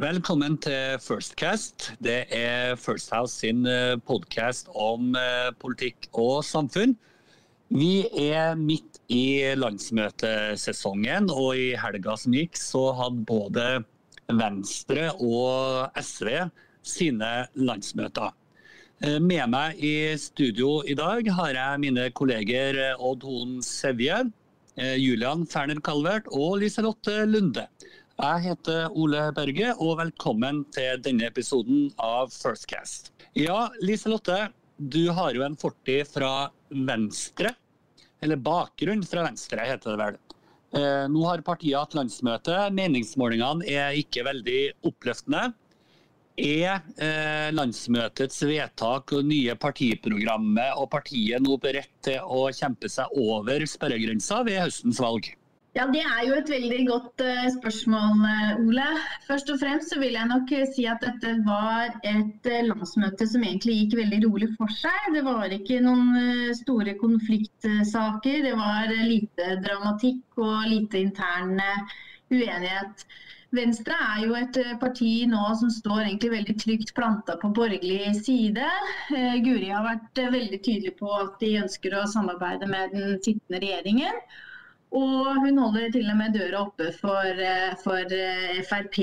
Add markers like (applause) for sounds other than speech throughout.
Velkommen til Firstcast. Det er First House sin eh, podkast om eh, politikk og samfunn. Vi er midt i landsmøtesesongen, og i helga som gikk, så hadde både Venstre og SV sine landsmøter. Eh, med meg i studio i dag har jeg mine kolleger Odd Holen Sevje, Julian Ferner Calvert og Liselotte Lunde. Jeg heter Ole Berge, og velkommen til denne episoden av Firstcast. Ja, Liselotte, du har jo en fortid fra Venstre. Eller bakgrunn fra Venstre, heter det vel. Eh, nå har partiet hatt landsmøte. Meningsmålingene er ikke veldig oppløftende. Er eh, landsmøtets vedtak og nye partiprogrammet og partiet nå beredt til å kjempe seg over sperregrensa ved høstens valg? Ja, Det er jo et veldig godt uh, spørsmål, uh, Ole. Først og fremst så vil jeg nok uh, si at dette var et landsmøte som egentlig gikk veldig rolig for seg. Det var ikke noen store konfliktsaker. Det var lite dramatikk og lite intern uenighet. Venstre er jo et parti nå som står egentlig veldig trygt planta på borgerlig side. Guri har vært veldig tydelig på at de ønsker å samarbeide med den sittende regjeringen. Og hun holder til og med døra oppe for, eh, for eh, Frp.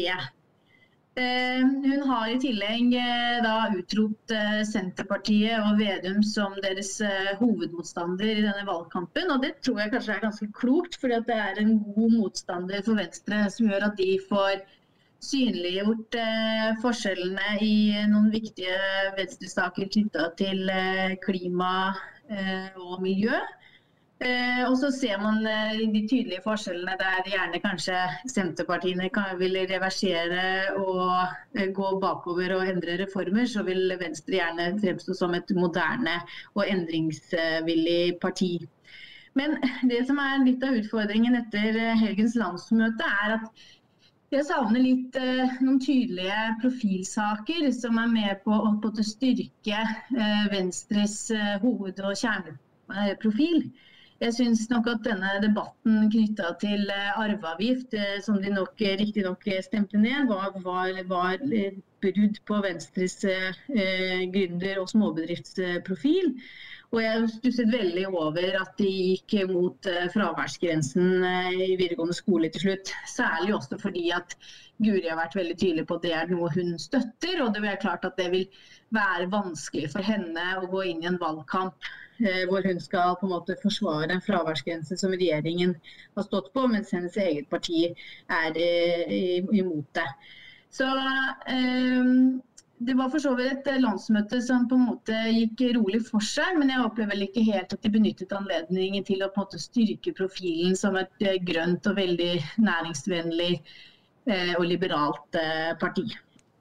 Eh, hun har i tillegg da utropt Senterpartiet og Vedum som deres hovedmotstander i denne valgkampen. Og det tror jeg kanskje er ganske klokt, fordi det er en god motstander for Venstre som gjør at de får synliggjort forskjellene i noen viktige venstresaker knytta til klima og miljø. Eh, og så ser man eh, de tydelige forskjellene der gjerne kanskje Senterpartiene vil reversere og eh, gå bakover og endre reformer, så vil Venstre gjerne fremstå som et moderne og endringsvillig parti. Men det som er litt av utfordringen etter eh, helgens landsmøte, er at jeg savner litt eh, noen tydelige profilsaker som er med på å styrke eh, Venstres hoved- og kjerneprofil. Jeg syns nok at denne debatten knytta til eh, arveavgift, eh, som de nok eh, riktignok stemte ned, var, var, var brudd på Venstres eh, gründer- og småbedriftsprofil. Og jeg stusset veldig over at de gikk mot eh, fraværsgrensen eh, i videregående skole til slutt. Særlig også fordi at Guri har vært veldig tydelig på at det er noe hun støtter. Og det er klart at det vil være vanskelig for henne å gå inn i en valgkamp Eh, hvor hun skal på en måte forsvare en fraværsgrense som regjeringen har stått på, mens hennes eget parti er imot det. Så eh, det var for så vidt et landsmøte som på en måte gikk rolig for seg, men jeg opplever vel ikke helt at de benyttet anledningen til å på en måte styrke profilen som et grønt og veldig næringsvennlig og liberalt parti.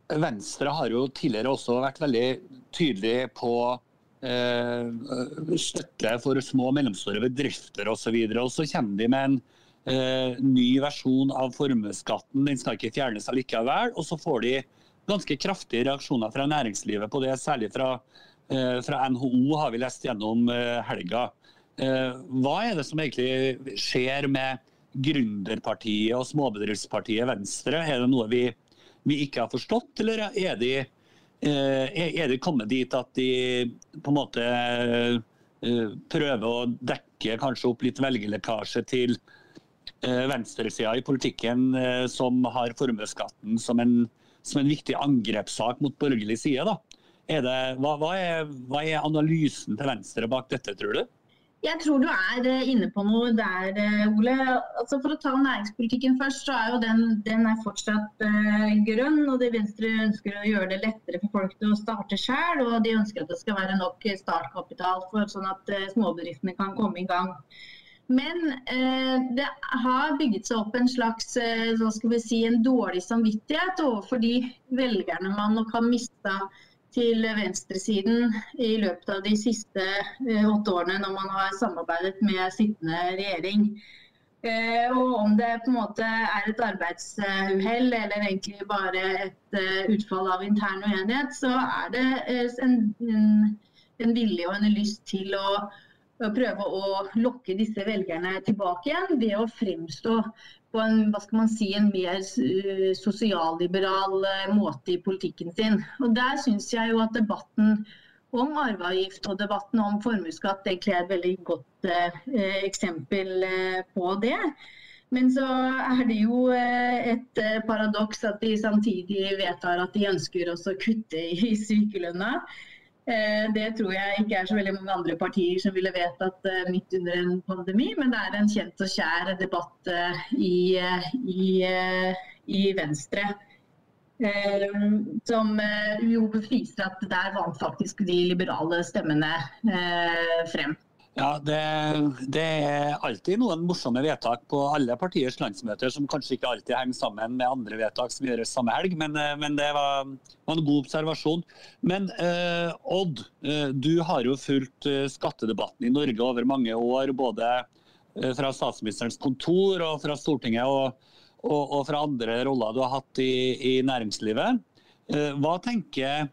Venstre har jo tidligere også vært veldig tydelig på Eh, støtte for små og mellomstore bedrifter osv. Og, så kommer de med en eh, ny versjon av formuesskatten. Den skal ikke fjernes allikevel. Og så får de ganske kraftige reaksjoner fra næringslivet på det, særlig fra, eh, fra NHO, har vi lest gjennom eh, helga. Eh, hva er det som egentlig skjer med gründerpartiet og småbedriftspartiet Venstre? Er det noe vi, vi ikke har forstått, eller er de er det kommet dit at de på en måte prøver å dekke kanskje opp litt velgerlekkasje til venstresida i politikken, som har formuesskatten som, som, en viktig angrepssak mot borgerlig side? da? Er det, hva, hva, er, hva er analysen til Venstre bak dette, tror du? Jeg tror du er eh, inne på noe der, eh, Ole. Altså for å ta næringspolitikken først, så er jo den, den er fortsatt uh, grønn. og det Venstre ønsker å gjøre det lettere for folk til å starte sjøl. Og de ønsker at det skal være nok startkapital for sånn at småbedriftene kan komme i gang. Men eh, det har bygget seg opp en slags eh, skal vi si, en dårlig samvittighet overfor de velgerne man nok har mista til venstresiden i løpet av de siste eh, åtte årene når man har samarbeidet med sittende regjering. Eh, og om det på en måte er et arbeidsuhell eller egentlig bare et eh, utfall av intern uenighet, så er det en, en, en vilje og en lyst til å prøve å lokke disse velgerne tilbake igjen ved å fremstå på en, hva skal man si, en mer uh, sosialliberal uh, måte i politikken sin. Og Der syns jeg jo at debatten om arveavgift og debatten om formuesskatt egentlig er et veldig godt eh, eksempel på det. Men så er det jo et paradoks at de samtidig vedtar at de ønsker å kutte i sykelønna. Eh, det tror jeg ikke er så veldig mange andre partier som ville vedtatt eh, midt under en pandemi, men det er en kjent og kjær debatt eh, i, i, i Venstre. Som jo viser at der vant faktisk de liberale stemmene frem. Ja, det, det, er alltid noen morsomme vedtak på alle partiers landsmøter som kanskje ikke alltid henger sammen med andre vedtak som gjøres samme helg, men, eh, men det var, var, en god observasjon. Men eh, Odd, eh, du har jo fulgt eh, skattedebatten i Norge over mange år. Både fra statsministerens kontor og fra Stortinget og, og, og fra andre roller du har hatt i, i næringslivet. Hva tenker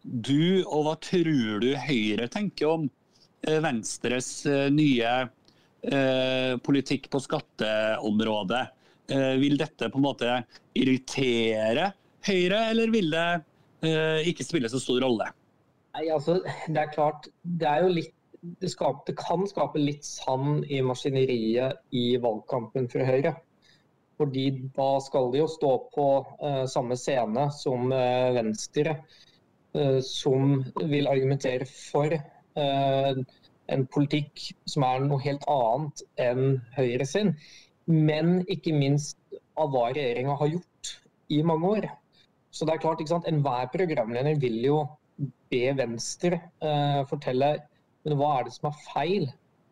du, og hva tror du Høyre tenker om Venstres eh, nye eh, politikk på skatteområdet. Vil dette på en måte irritere Høyre, eller vil det ikke spille så stor rolle? Nei, altså, Det er klart, det, er litt, det, skaper, det kan skape litt sand i maskineriet i valgkampen for Høyre. Fordi da skal de jo stå på uh, samme scene som uh, Venstre, uh, som vil argumentere for Eh, en politikk som er noe helt annet enn Høyre sin. Men ikke minst av hva regjeringa har gjort i mange år. Så det er klart, ikke sant, Enhver programleder vil jo be Venstre eh, fortelle men hva er det som er feil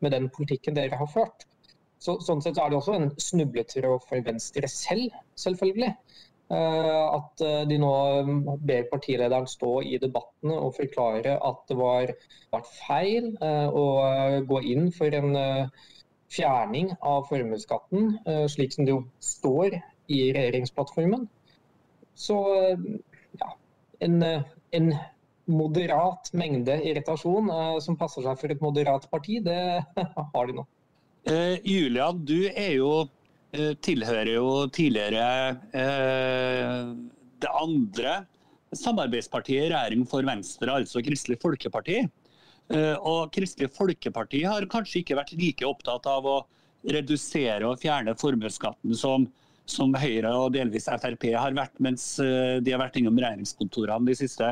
med den politikken dere har ført. Så, sånn sett er det også en snubletråd for Venstre selv, selvfølgelig. Eh, at eh, de nå ber partilederen stå i debattene og forklare at det var, var feil eh, å gå inn for en fjerning av formuesskatten, slik som det jo står i regjeringsplattformen. Så ja, en, en moderat mengde irritasjon som passer seg for et moderat parti, det (laughs) har de nå. Eh, Julian, du er jo Eh, tilhører jo tidligere eh, det andre samarbeidspartiet i regjering for Venstre, altså Kristelig Folkeparti. Eh, og Kristelig Folkeparti har kanskje ikke vært like opptatt av å redusere og fjerne formuesskatten som, som, Høyre og delvis Frp har vært, mens de har vært innom regjeringskontorene de siste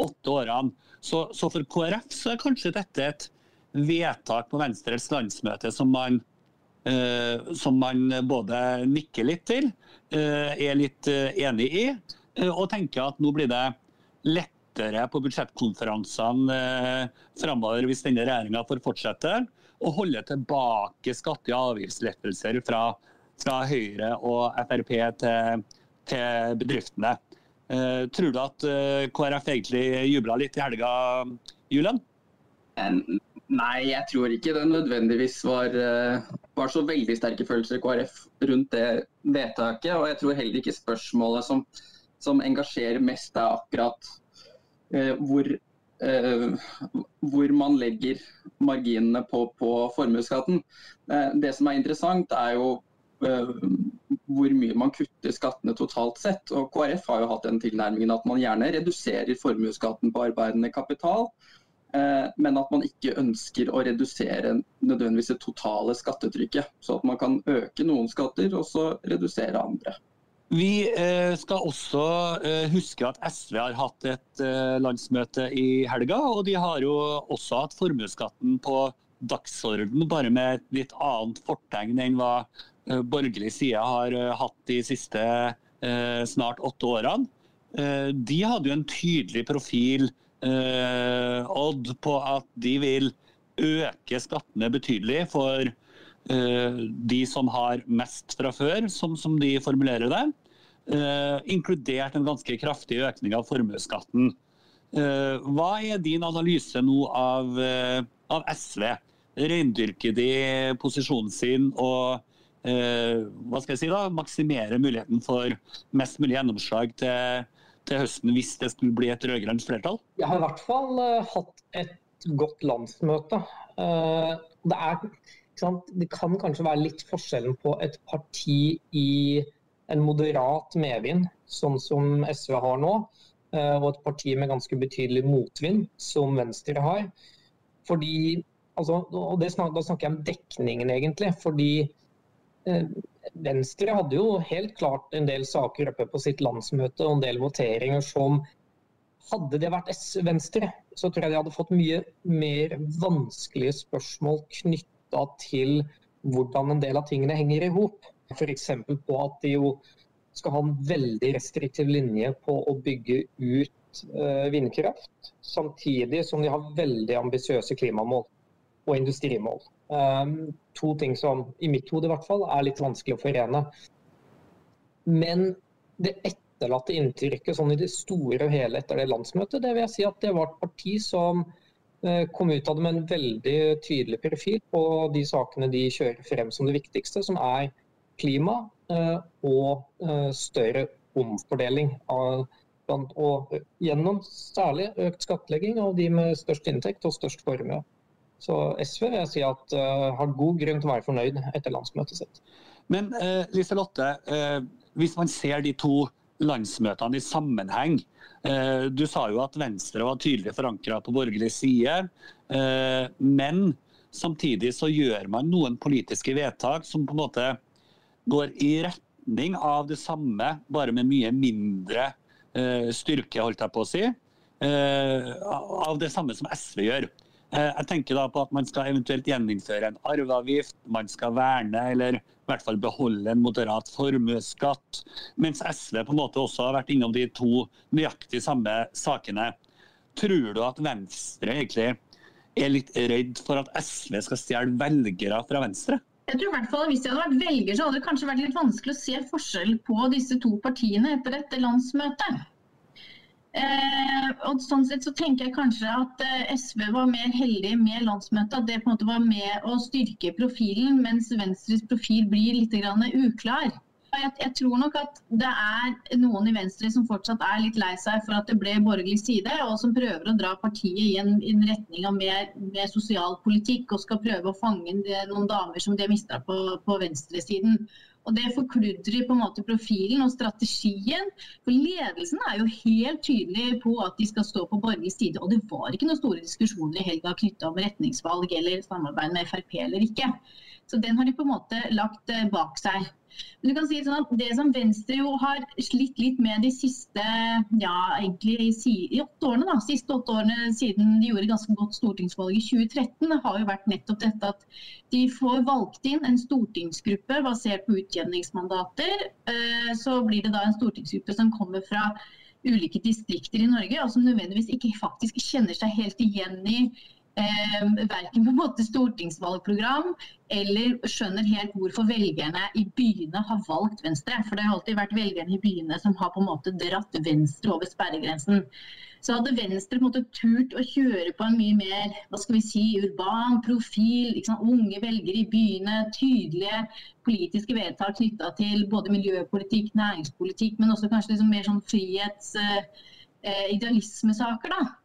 åtte årene. Så, så for KrF så er kanskje dette et vedtak på Venstres landsmøte som man Eh, som man både nikker litt til, eh, er litt eh, enig i, og tenker at nå blir det lettere på budsjettkonferansene framover hvis denne regjeringa får fortsette, å holde tilbake skatte- og avgiftslettelser fra, fra Høyre og Frp til, til bedriftene. tror du at KrF egentlig jubla litt i helga, Julian? Nei, jeg tror ikke det nødvendigvis var, eh, var, så veldig sterke følelser i KrF rundt det vedtaket. Og jeg tror heller ikke spørsmålet som, som engasjerer mest er akkurat eh, hvor, eh, hvor, man legger marginene på, på formuesskatten. Eh, det som er interessant, er jo eh, hvor mye man kutter skattene totalt sett. Og KrF har jo hatt den tilnærmingen at man gjerne reduserer formuesskatten på arbeidende kapital. Eh, men at man ikke ønsker å redusere nødvendigvis det totale skattetrykket. Så at man kan øke noen skatter og så redusere andre. Vi eh, skal også eh, huske at SV har hatt et landsmøte i helga. Og de har jo også hatt formuesskatten på dagsorden, bare med et litt annet fortegn enn hva borgerlig side har hatt de siste snart åtte årene. De hadde jo en tydelig profil eh, Odd på at de vil øke skattene betydelig for eh, de som har mest fra før, som, som de formulerer det. Eh, inkludert en ganske kraftig økning av formuesskatten. Eh, hva er din analyse nå av, eh, av SV? Reindyrker de posisjonen sin og eh, hva skal jeg si da, maksimere muligheten for mest mulig gjennomslag til til høsten hvis det skulle bli et rød-grønt flertall? Jeg har i hvert fall uh, hatt et godt landsmøte. Uh, det, er, det kan kanskje være litt forskjellen på et parti i en moderat medvind, sånn som SV har nå, eh, og et parti med ganske betydelig motvind, som Venstre har. Fordi, altså, og snak, Da snakker jeg om dekningen, egentlig. fordi eh, Venstre hadde jo helt klart en del saker oppe på sitt landsmøte og en del voteringer som hadde det vært Venstre, så tror jeg de hadde fått mye mer vanskelige spørsmål knytta til hvordan en del av tingene henger i hop. F.eks. på at de jo skal ha en veldig restriktiv linje på å bygge ut uh, vindkraft, samtidig som de har veldig ambisiøse klimamål og industrimål. Um, to ting som i mitt hode i hvert fall er litt vanskelig å forene. Men det etterlatte inntrykket sånn i det store og hele etter det landsmøtet, det vil jeg si at det var et parti som uh, kom ut av det med en veldig tydelig profil på de sakene de kjører frem som det viktigste, som er klima eh, og eh, større omfordeling. Av, og gjennom særlig økt skattlegging av de med størst inntekt og størst formue. Så SV vil jeg si at uh, har god grunn til å være fornøyd etter landsmøtet sitt. Men uh, Liselotte, uh, hvis man ser de to landsmøtene i sammenheng. Du sa jo at Venstre var tydelig forankra på borgerlig side. men samtidig så gjør man noen politiske vedtak som på en måte går i retning av det samme, bare med mye mindre styrke, holdt jeg på å si. Av det samme som SV gjør. Uh, jeg tenker da på at Man skal eventuelt gjeninnføre en arveavgift, man skal verne eller i hvert fall beholde en moderat formuesskatt. Mens SV på en måte også har vært innom de to nøyaktig samme sakene. Tror du at Venstre egentlig er litt redd for at SV skal stjele velgere fra Venstre? Jeg tror i hvert fall Hvis jeg hadde vært velger, så hadde det kanskje vært litt vanskelig å se forskjell på disse to partiene etter dette landsmøtet. Eh, og sånn sett så tenker jeg kanskje at eh, SV var mer heldig med landsmøtet. At det på en måte var med å styrke profilen, mens Venstres profil blir litt uklar. Jeg, jeg, tror nok at det er noen i Venstre som fortsatt er litt lei seg for at det ble borgerlig side, og som prøver å dra partiet i en, i en retning av mer, mer, sosial politikk og skal prøve å fange noen damer som de har mista på, på venstresiden. Og Det forkludrer på en måte profilen og strategien. For Ledelsen er jo helt tydelig på at de skal stå på borgerlig side. Og det var ikke noen store diskusjoner i helga knytta om retningsvalg eller samarbeid med Frp eller ikke. Så den har de på en måte lagt eh, bak seg. Men du kan si sånn at Det som Venstre jo har slitt litt med de siste ja, egentlig i åtte årene, da, siste åtte årene siden de gjorde ganske godt stortingsvalg i 2013, har jo vært nettopp dette at de får valgt inn en stortingsgruppe basert på utjevningsmandater. Eh, så blir det da en stortingsgruppe som kommer fra ulike distrikter i Norge, og som nødvendigvis ikke faktisk kjenner seg helt igjen i eh, verken på en måte stortingsvalgprogram eller skjønner helt hvorfor velgerne i byene har valgt Venstre. For det har alltid vært velgerne i byene som har på en måte dratt Venstre over sperregrensen. Så hadde Venstre på en måte turt å kjøre på en mye mer hva skal vi si, urban profil, unge velgere i byene, tydelige politiske vedtak knytta til både miljøpolitikk, næringspolitikk, men også kanskje liksom mer sånn frihets- eh, idealismesaker. da, Eh,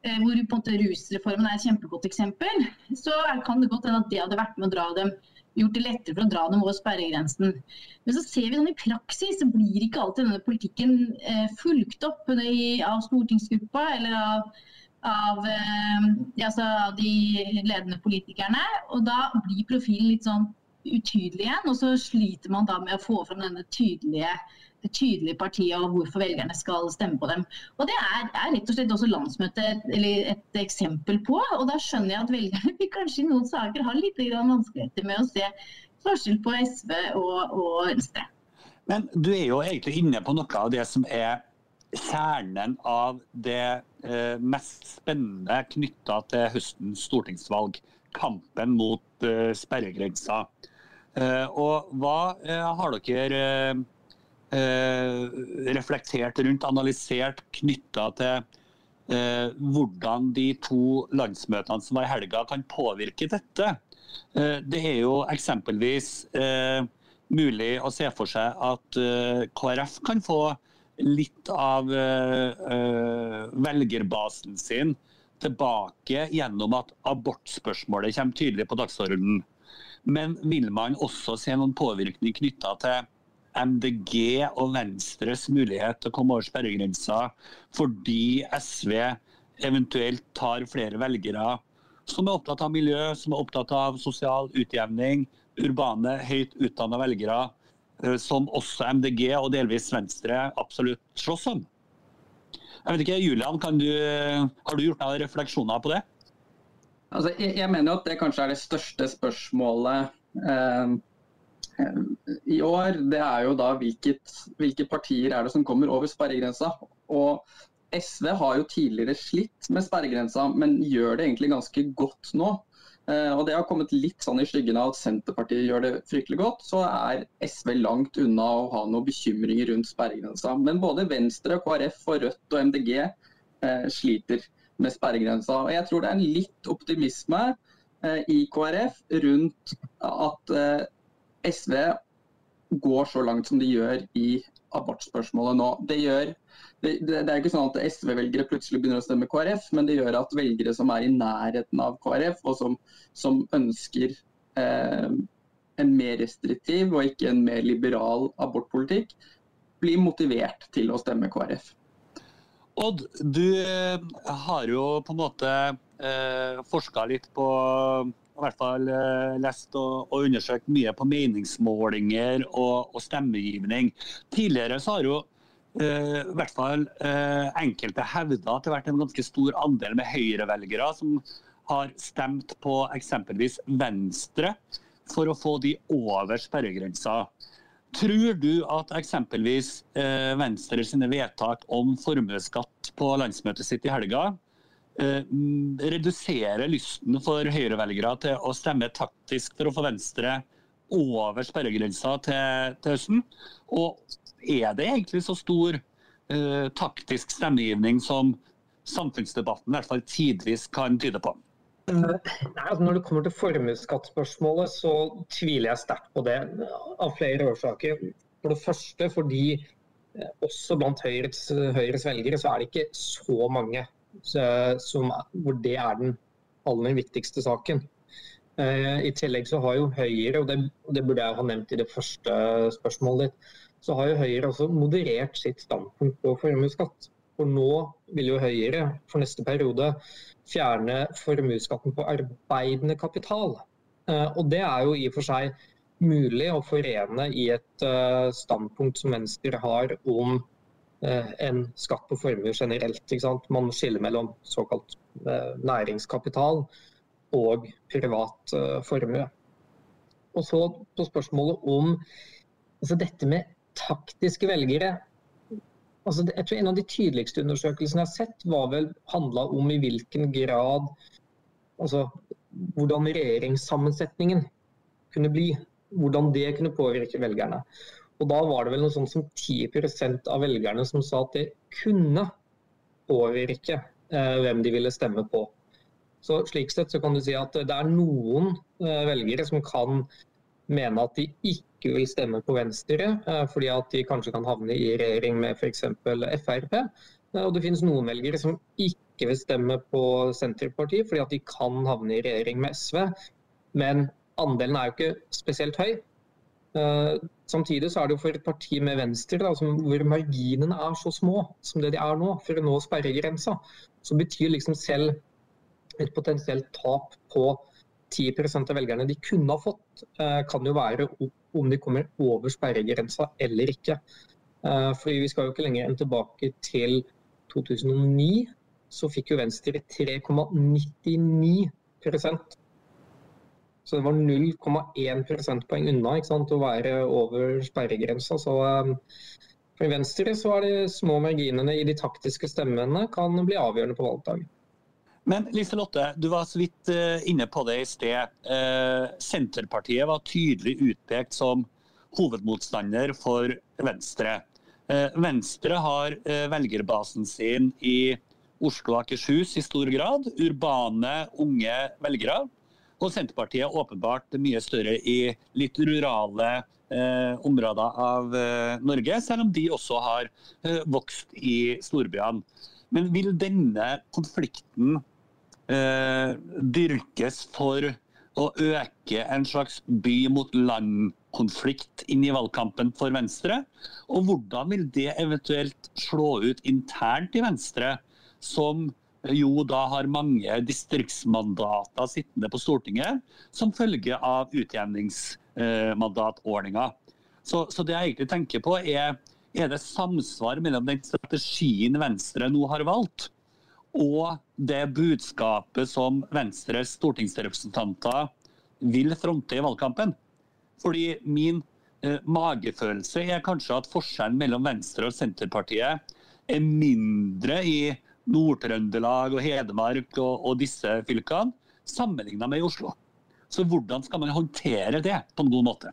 hvor på en måte rusreformen er et kjempegodt eksempel, så kan det godt hende at det hadde vært med å dra dem gjort det lettere for å dra dem over sperregrensen. Men så ser vi sånn i praksis så blir ikke alltid denne politikken eh, fulgt opp av stortingsgruppa eller av, av, eh, altså av, de ledende politikerne. Og da blir profilen litt sånn utydelig igjen, og så sliter man da med å få fram denne tydelige det tydelige partiet og hvorfor velgerne skal stemme på dem. Og Det er, er rett og slett også landsmøtet et, et eksempel på. og Da skjønner jeg at velgerne (laughs) kanskje i noen saker har litt vanskeligheter med å se forskjell på SV og, og Venstre. Men du er jo egentlig inne på noe av det som er kjernen av det eh, mest spennende knytta til høstens stortingsvalg. Kampen mot eh, sperregrensa. Eh, og hva eh, har dere eh, reflektert rundt, analysert, knytta til hvordan de to landsmøtene som var i helga, kan påvirke dette. Det er jo eksempelvis mulig å se for seg at KrF kan få litt av velgerbasen sin tilbake gjennom at abortspørsmålet kommer tydelig på dagsordenen. Men vil man også se noen påvirkning knytta til MDG og Venstres mulighet til å komme over sperregrensa fordi SV eventuelt tar flere velgere som er opptatt av miljø, som er opptatt av sosial utjevning, urbane, høyt utdanna velgere, eh, som også MDG og delvis Venstre absolutt slåss om. Jeg vet ikke, Julian, du, Har du gjort noen refleksjoner på det? Altså, jeg, jeg, mener at det kanskje er det største spørsmålet eh, i år. Det er jo da hvilket, hvilke partier er det som kommer over sperregrensa. Og SV har jo tidligere slitt med sperregrensa, men gjør det egentlig ganske godt nå. Eh, og Det har kommet litt sånn i skyggen av at Senterpartiet gjør det fryktelig godt. Så er SV langt unna å ha noen bekymringer rundt sperregrensa. Men både Venstre, KrF, og Rødt og MDG eh, sliter med sperregrensa. Og Jeg tror det er en litt optimisme eh, i KrF rundt at eh, SV går så langt som de gjør i abortspørsmålet nå. Det gjør det, det, er ikke sånn at SV-velgere plutselig begynner å stemme KrF, men det gjør at velgere som er i nærheten av KrF, og som, som ønsker eh, en mer restriktiv og ikke en mer liberal abortpolitikk, blir motivert til å stemme KrF. Odd, du eh, har jo på en måte eh, forska litt på i hvert fall eh, lest og, og, undersøkt mye på meningsmålinger og, og stemmegivning. Tidligere så har jo eh, i hvert fall eh, enkelte hevda at det har vært en ganske stor andel med høyrevelgere som har stemt på eksempelvis Venstre for å få de over sperregrensa. Tror du at eksempelvis uh, Venstre sine vedtak om formuesskatt på landsmøtet sitt i helga reduserer lysten for høyrevelgere til å stemme taktisk for å få Venstre over sperregrensa til, til høsten? Og er det egentlig så stor uh, taktisk stemmegivning som samfunnsdebatten i hvert fall tidvis kan tyde på? Nei, altså når det kommer til formuesskattspørsmålet, så tviler jeg sterkt på det av flere årsaker. For det første fordi eh, også blant Høyres, Høyres velgere så er det ikke så mange som, hvor det er den aller viktigste saken. Eh, I tillegg så har jo Høyre, og det, det burde jeg ha nevnt i det første spørsmålet ditt, så har jo Høyre også moderert sitt standpunkt på formuesskatt. For nå vil jo Høyre for neste periode fjerne formuesskatten på arbeidende kapital. Eh, og det er jo i og for seg mulig å forene i et eh, standpunkt som Venstre har om eh, en skatt på formue generelt. Man skiller mellom såkalt næringskapital og privat formue. Og så på spørsmålet om altså dette med taktiske velgere altså jeg tror En av de tydeligste undersøkelsene jeg har sett, var vel handla om i hvilken grad altså Hvordan regjeringssammensetningen kunne bli. Hvordan det kunne påvirke velgerne. Og Da var det vel noe sånt som 10% av velgerne som sa at det kunne påvirke eh, hvem de ville stemme på. Så Slik sett så kan du si at det er noen eh, velgere som kan mene at de ikke vil stemme på Venstre, eh, fordi at de kanskje kan havne i regjering med f.eks. Frp. Eh, og det finnes noen velgere som ikke vil stemme på Senterpartiet, fordi at de kan havne i regjering med SV. Men andelen er jo ikke spesielt høy. Uh, samtidig så er det jo for et parti med Venstre, da, hvor marginene er så små som det de er nå, for å nå sperregrensa, så betyr liksom selv et potensielt tap på 10% av velgerne de kunne ha fått, eh, kan jo være om de kommer over sperregrensa eller ikke. For fordi Vi skal jo ikke lenger enn tilbake til 2009. Så fikk jo Venstre 3,99% Så det var 0,1 prosentpoeng unna sant, å være over sperregrensa. Så eh, for Venstre så er de små marginene i de taktiske stemmene kan bli avgjørende på valgdagen. Men Lise Lotte, du var så vidt eh, inne på det i sted. Eh, Senterpartiet var tydelig utpekt som hovedmotstander for Venstre. Eh, Venstre har velgerbasen sin i Oslo og Akershus i stor grad. Urbane, unge velgere. Og Senterpartiet er åpenbart mye større i litt rurale eh, områder av eh, Norge, selv om de også har eh, vokst i storbyene. Men vil denne konflikten eh, dyrkes for å øke en slags by mot land-konflikt inn i valgkampen for Venstre? Og hvordan vil det eventuelt slå ut internt i Venstre, som jo da har mange distriktsmandater sittende på Stortinget som følge av utjevningsmandatordninga. Så, så, det jeg egentlig tenker på er, er det samsvar mellom den strategien Venstre nå har valgt, og det budskapet som Venstres stortingsrepresentanter vil fronte i valgkampen. Fordi min eh, magefølelse er kanskje at forskjellen mellom Venstre og Senterpartiet er mindre i Nord-Trøndelag og Hedmark og, og, disse fylkene, sammenligna med i Oslo. Så hvordan skal man håndtere det på en god måte?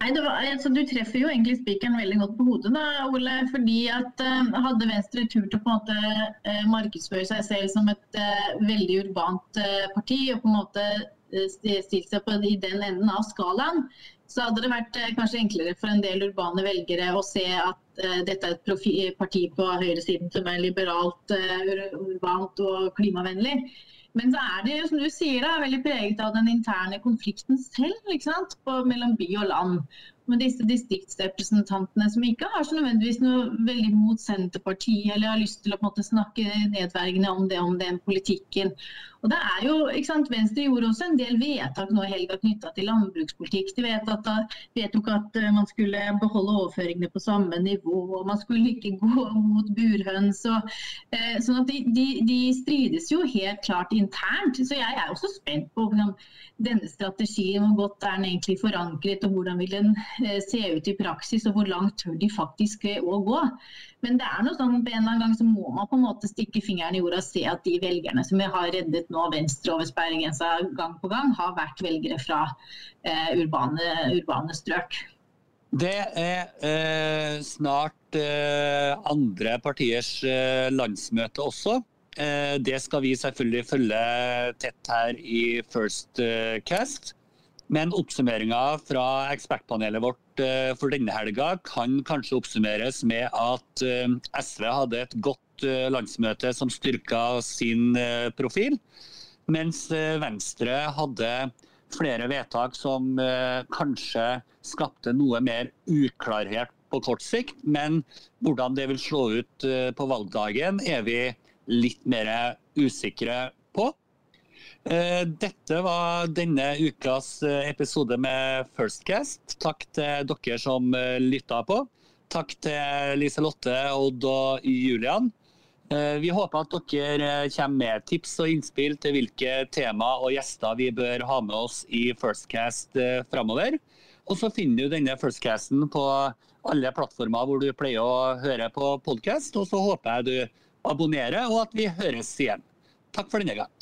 Nei, var, altså, Du treffer jo egentlig spikeren veldig godt på hodet, da, Ole. fordi at uh, Hadde Venstre turt å på en måte uh, markedsføre seg selv som et uh, veldig urbant parti, og på en måte stilt seg på, i den enden av skalaen, så hadde det vært kanskje enklere for en del urbane velgere å se at uh, dette er et parti på høyresiden som er liberalt, uh, urbant og klimavennlig. Men så er det som du sier, da, veldig preget av den interne konflikten selv på, mellom by og land med disse distriktsrepresentantene som ikke har så nødvendigvis noe veldig mot Senterpartiet eller har lyst til å på en måte snakke nedverdigende om det, om den politikken. Og det er jo, ikke sant, Venstre gjorde også en del vedtak nå i helga knytta til landbrukspolitikk. De vet at, vedtok at eh, man skulle beholde overføringene på samme nivå, og man skulle ikke (laughs) gå mot burhøns. Og, eh, sånn at de, de, de, strides jo helt klart internt. Så jeg er også spent på hvordan denne strategien, hvor godt er den egentlig forankret, og hvordan vil den eh, se ut i praksis, og hvor langt tør de faktisk eh, å gå. Men det er noe sånn, på en eller annen gang så må man på en måte stikke fingeren i jorda og se at de velgerne som vi har reddet nå venstre over sperregrensa gang på gang, har vært velgere fra eh, urbane, urbane, strøk. Det er eh, snart eh, andre partiers eh, landsmøte også. Eh, det skal vi selvfølgelig følge tett her i First eh, Cast. Men oppsummeringa fra ekspertpanelet vårt for denne helga kan kanskje oppsummeres med at SV hadde et godt landsmøte som styrka sin profil, mens Venstre hadde flere vedtak som kanskje skapte noe mer uklarhet på kort sikt. Men hvordan det vil slå ut på valgdagen, er vi litt mer usikre på. Eh, dette var denne ukas eh, episode med Firstcast. Takk til dere som eh, lytta på. Takk til Lise-Lotte, Odd og Julian. Vi håper at dere kommer med tips og innspill til hvilke tema og gjester vi bør ha med oss i Firstcast framover. Og så finner du denne Firstcasten på alle plattformer hvor du pleier å høre på podkast. Og så håper jeg du abonnerer, og at vi høres igjen. Takk for denne gang.